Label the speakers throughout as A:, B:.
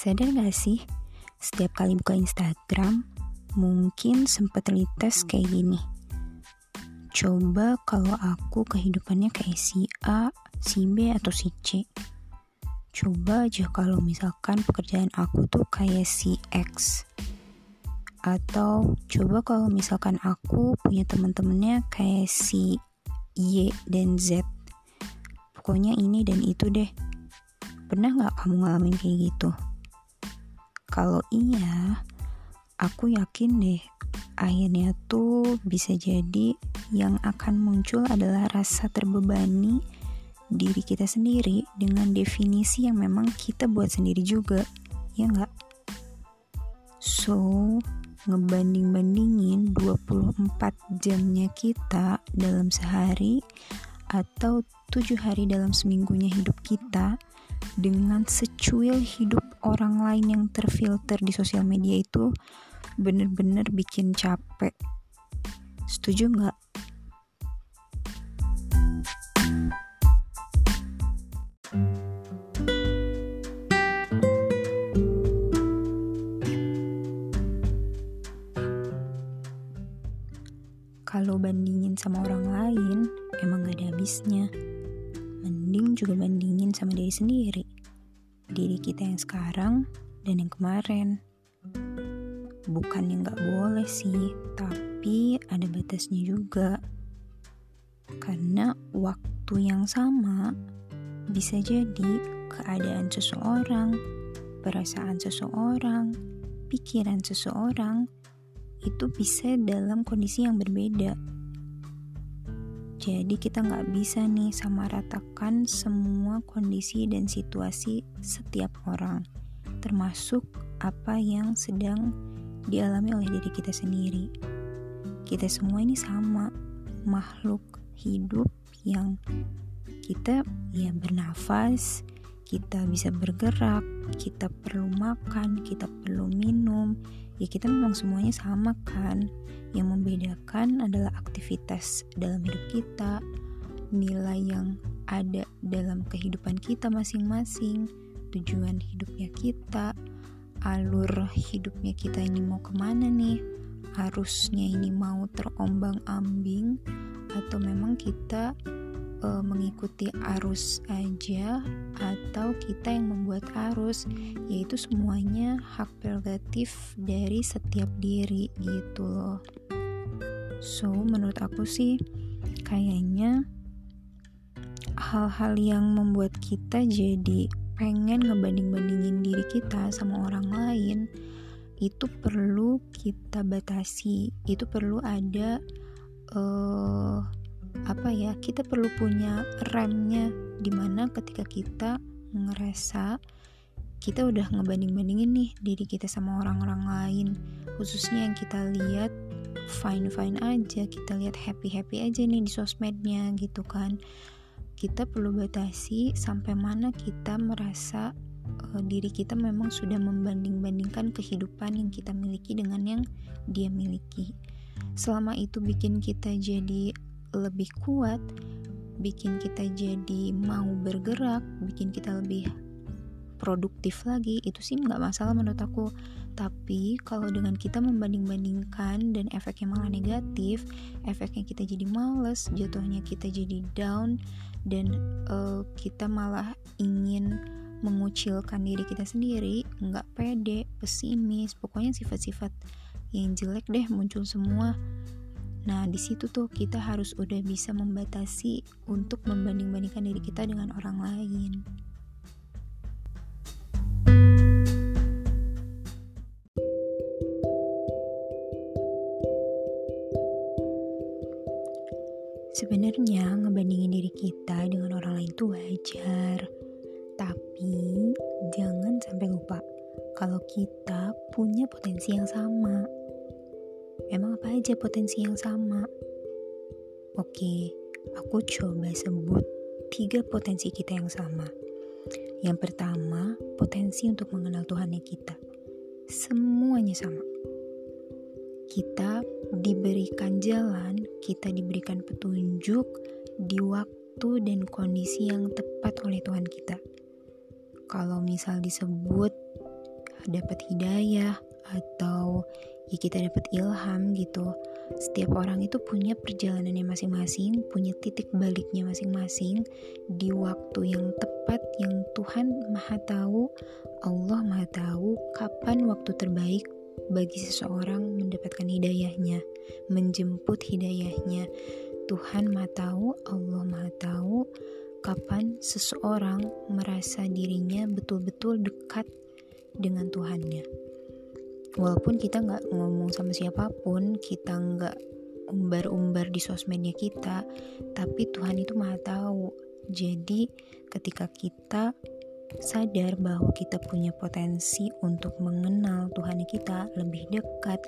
A: Sadar gak sih, setiap kali buka Instagram, mungkin sempat terlintas kayak gini. Coba kalau aku kehidupannya kayak si A, si B, atau si C. Coba aja kalau misalkan pekerjaan aku tuh kayak si X. Atau coba kalau misalkan aku punya teman-temannya kayak si Y dan Z. Pokoknya ini dan itu deh Pernah gak kamu ngalamin kayak gitu? Kalau iya, aku yakin deh akhirnya tuh bisa jadi yang akan muncul adalah rasa terbebani diri kita sendiri dengan definisi yang memang kita buat sendiri juga, ya nggak? So, ngebanding-bandingin 24 jamnya kita dalam sehari atau 7 hari dalam seminggunya hidup kita dengan secuil hidup orang lain yang terfilter di sosial media itu bener-bener bikin capek. Setuju nggak? Kalau bandingin sama orang lain, emang gak ada habisnya mending juga bandingin sama diri sendiri. Diri kita yang sekarang dan yang kemarin. Bukan yang gak boleh sih, tapi ada batasnya juga. Karena waktu yang sama bisa jadi keadaan seseorang, perasaan seseorang, pikiran seseorang itu bisa dalam kondisi yang berbeda jadi kita nggak bisa nih sama ratakan semua kondisi dan situasi setiap orang, termasuk apa yang sedang dialami oleh diri kita sendiri. Kita semua ini sama, makhluk hidup yang kita ya bernafas, kita bisa bergerak, kita perlu makan, kita perlu minum, ya kita memang semuanya sama kan. Yang membedakan adalah aktivitas dalam hidup kita nilai yang ada dalam kehidupan kita masing-masing tujuan hidupnya kita alur hidupnya kita ini mau ke mana nih arusnya ini mau terombang ambing atau memang kita uh, mengikuti arus aja atau kita yang membuat arus yaitu semuanya hak prerogatif dari setiap diri gitu loh. So menurut aku sih kayaknya hal-hal yang membuat kita jadi pengen ngebanding-bandingin diri kita sama orang lain itu perlu kita batasi. Itu perlu ada uh, apa ya kita perlu punya remnya di mana ketika kita ngerasa kita udah ngebanding-bandingin nih diri kita sama orang-orang lain. Khususnya yang kita lihat fine-fine aja kita lihat happy-happy aja nih di sosmednya gitu kan. Kita perlu batasi sampai mana kita merasa uh, diri kita memang sudah membanding-bandingkan kehidupan yang kita miliki dengan yang dia miliki. Selama itu bikin kita jadi lebih kuat, bikin kita jadi mau bergerak, bikin kita lebih produktif lagi, itu sih nggak masalah menurut aku. Tapi kalau dengan kita membanding-bandingkan dan efeknya malah negatif, efeknya kita jadi males, jatuhnya kita jadi down, dan uh, kita malah ingin mengucilkan diri kita sendiri, nggak pede, pesimis, pokoknya sifat-sifat yang jelek deh muncul semua Nah, di situ tuh kita harus udah bisa membatasi untuk membanding-bandingkan diri kita dengan orang lain. Sebenarnya ngebandingin diri kita dengan orang lain itu wajar. Tapi jangan sampai lupa kalau kita punya potensi yang sama Emang apa aja potensi yang sama? Oke, aku coba sebut tiga potensi kita yang sama. Yang pertama, potensi untuk mengenal Tuhannya kita. Semuanya sama. Kita diberikan jalan, kita diberikan petunjuk di waktu dan kondisi yang tepat oleh Tuhan kita. Kalau misal disebut dapat hidayah atau ya kita dapat ilham gitu. Setiap orang itu punya perjalanannya masing-masing, punya titik baliknya masing-masing. Di waktu yang tepat yang Tuhan Maha Tahu, Allah Maha Tahu kapan waktu terbaik bagi seseorang mendapatkan hidayahnya, menjemput hidayahnya. Tuhan Maha Tahu, Allah Maha Tahu kapan seseorang merasa dirinya betul-betul dekat dengan Tuhannya walaupun kita nggak ngomong sama siapa pun kita nggak umbar-umbar di sosmednya kita tapi Tuhan itu maha tahu. Jadi ketika kita sadar bahwa kita punya potensi untuk mengenal Tuhan kita lebih dekat,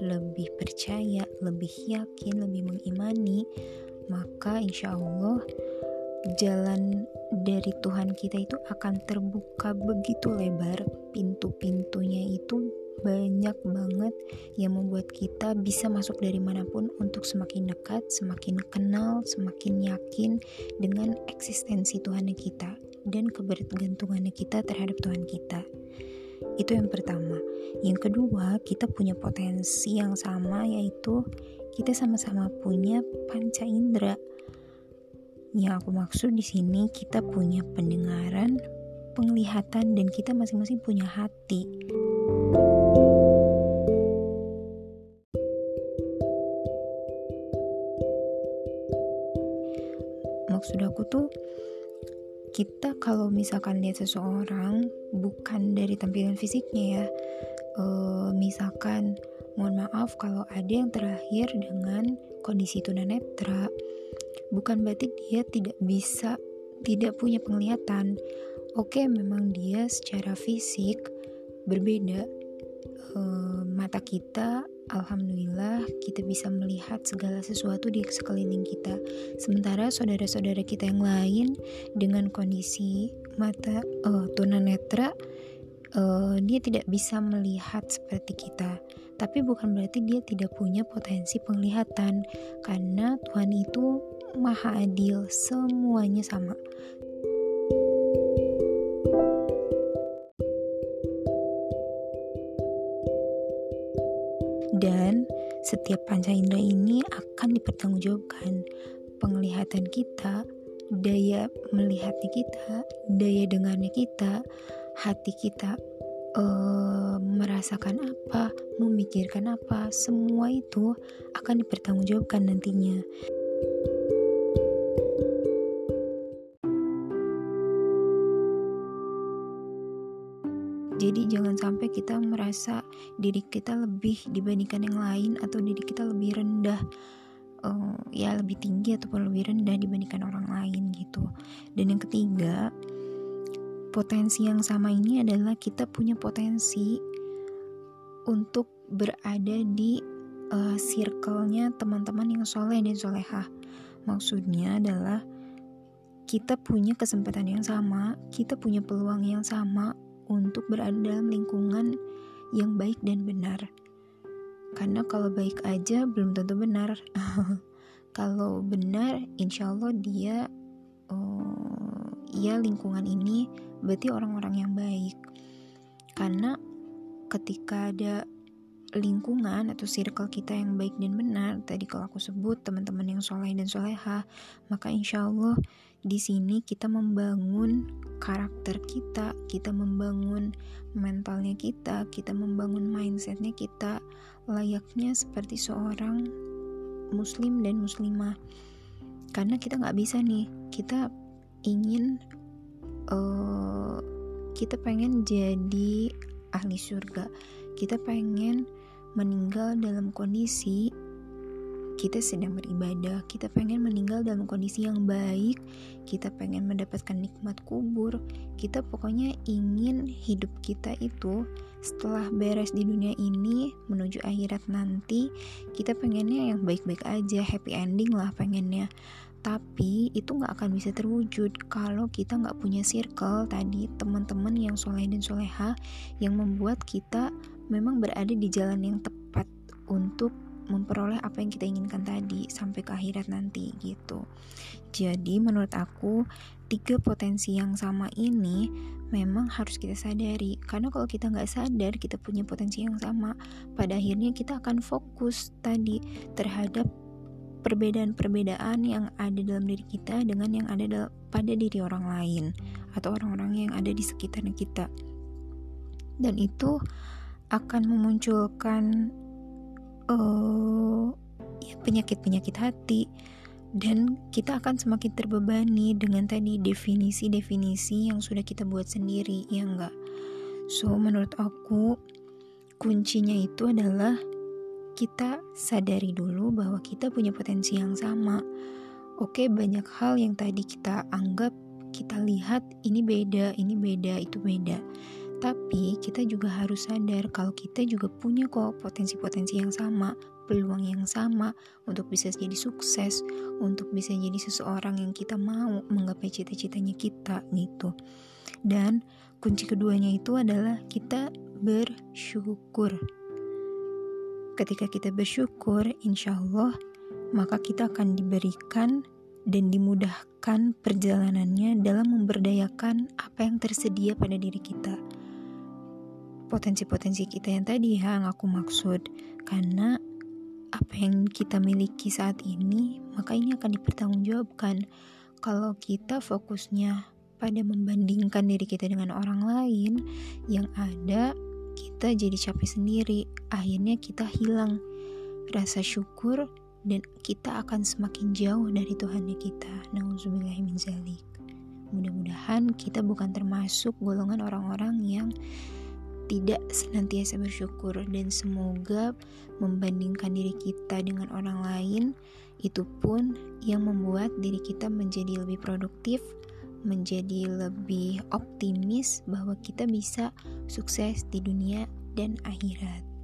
A: lebih percaya, lebih yakin, lebih mengimani, maka insya Allah jalan dari Tuhan kita itu akan terbuka begitu lebar, pintu-pintunya itu banyak banget yang membuat kita bisa masuk dari mana pun untuk semakin dekat, semakin kenal, semakin yakin dengan eksistensi Tuhan kita dan kebergantungannya kita terhadap Tuhan kita. Itu yang pertama. Yang kedua, kita punya potensi yang sama yaitu kita sama-sama punya panca indera. Yang aku maksud di sini kita punya pendengaran, penglihatan dan kita masing-masing punya hati. Kalau misalkan lihat seseorang bukan dari tampilan fisiknya ya. Uh, misalkan mohon maaf kalau ada yang terakhir dengan kondisi tunanetra. Bukan berarti dia tidak bisa tidak punya penglihatan. Oke memang dia secara fisik berbeda. Uh, mata kita Alhamdulillah kita bisa melihat segala sesuatu di sekeliling kita. Sementara saudara-saudara kita yang lain dengan kondisi mata uh, tunanetra uh, dia tidak bisa melihat seperti kita. Tapi bukan berarti dia tidak punya potensi penglihatan karena Tuhan itu maha adil, semuanya sama. Setiap panca indera ini akan dipertanggungjawabkan. Penglihatan kita, daya melihatnya kita, daya dengarnya kita, hati kita uh, merasakan apa, memikirkan apa, semua itu akan dipertanggungjawabkan nantinya. Jadi jangan sampai kita merasa diri kita lebih dibandingkan yang lain atau diri kita lebih rendah uh, ya lebih tinggi ataupun lebih rendah dibandingkan orang lain gitu. Dan yang ketiga, potensi yang sama ini adalah kita punya potensi untuk berada di uh, circle-nya teman-teman yang soleh dan solehah. Maksudnya adalah kita punya kesempatan yang sama, kita punya peluang yang sama untuk berada dalam lingkungan yang baik dan benar. Karena kalau baik aja belum tentu benar. kalau benar, insya Allah dia, uh, ya lingkungan ini berarti orang-orang yang baik. Karena ketika ada lingkungan atau circle kita yang baik dan benar, tadi kalau aku sebut teman-teman yang soleh dan soleha, maka insya Allah di sini kita membangun karakter kita, kita membangun mentalnya kita, kita membangun mindsetnya kita layaknya seperti seorang muslim dan muslimah. Karena kita nggak bisa nih, kita ingin uh, kita pengen jadi ahli surga, kita pengen meninggal dalam kondisi kita sedang beribadah, kita pengen meninggal dalam kondisi yang baik, kita pengen mendapatkan nikmat kubur, kita pokoknya ingin hidup kita itu setelah beres di dunia ini menuju akhirat nanti, kita pengennya yang baik-baik aja, happy ending lah pengennya. Tapi itu nggak akan bisa terwujud kalau kita nggak punya circle tadi teman-teman yang soleh dan soleha yang membuat kita memang berada di jalan yang tepat untuk memperoleh apa yang kita inginkan tadi sampai ke akhirat nanti gitu. Jadi menurut aku tiga potensi yang sama ini memang harus kita sadari. Karena kalau kita nggak sadar kita punya potensi yang sama. Pada akhirnya kita akan fokus tadi terhadap perbedaan-perbedaan yang ada dalam diri kita dengan yang ada pada diri orang lain atau orang-orang yang ada di sekitar kita. Dan itu akan memunculkan uh, penyakit-penyakit hati. Dan kita akan semakin terbebani dengan tadi definisi-definisi yang sudah kita buat sendiri ya enggak? So menurut aku kuncinya itu adalah kita sadari dulu bahwa kita punya potensi yang sama. Oke banyak hal yang tadi kita anggap kita lihat ini beda ini beda itu beda tapi kita juga harus sadar kalau kita juga punya kok potensi-potensi yang sama, peluang yang sama untuk bisa jadi sukses, untuk bisa jadi seseorang yang kita mau menggapai cita-citanya kita gitu. Dan kunci keduanya itu adalah kita bersyukur. Ketika kita bersyukur, insya Allah, maka kita akan diberikan dan dimudahkan perjalanannya dalam memberdayakan apa yang tersedia pada diri kita potensi-potensi kita yang tadi ya, yang aku maksud. Karena apa yang kita miliki saat ini maka ini akan dipertanggungjawabkan. Kalau kita fokusnya pada membandingkan diri kita dengan orang lain yang ada kita jadi capek sendiri. Akhirnya kita hilang rasa syukur dan kita akan semakin jauh dari Tuhan kita. Mudah-mudahan kita bukan termasuk golongan orang-orang yang tidak senantiasa bersyukur dan semoga membandingkan diri kita dengan orang lain itu pun yang membuat diri kita menjadi lebih produktif, menjadi lebih optimis bahwa kita bisa sukses di dunia dan akhirat.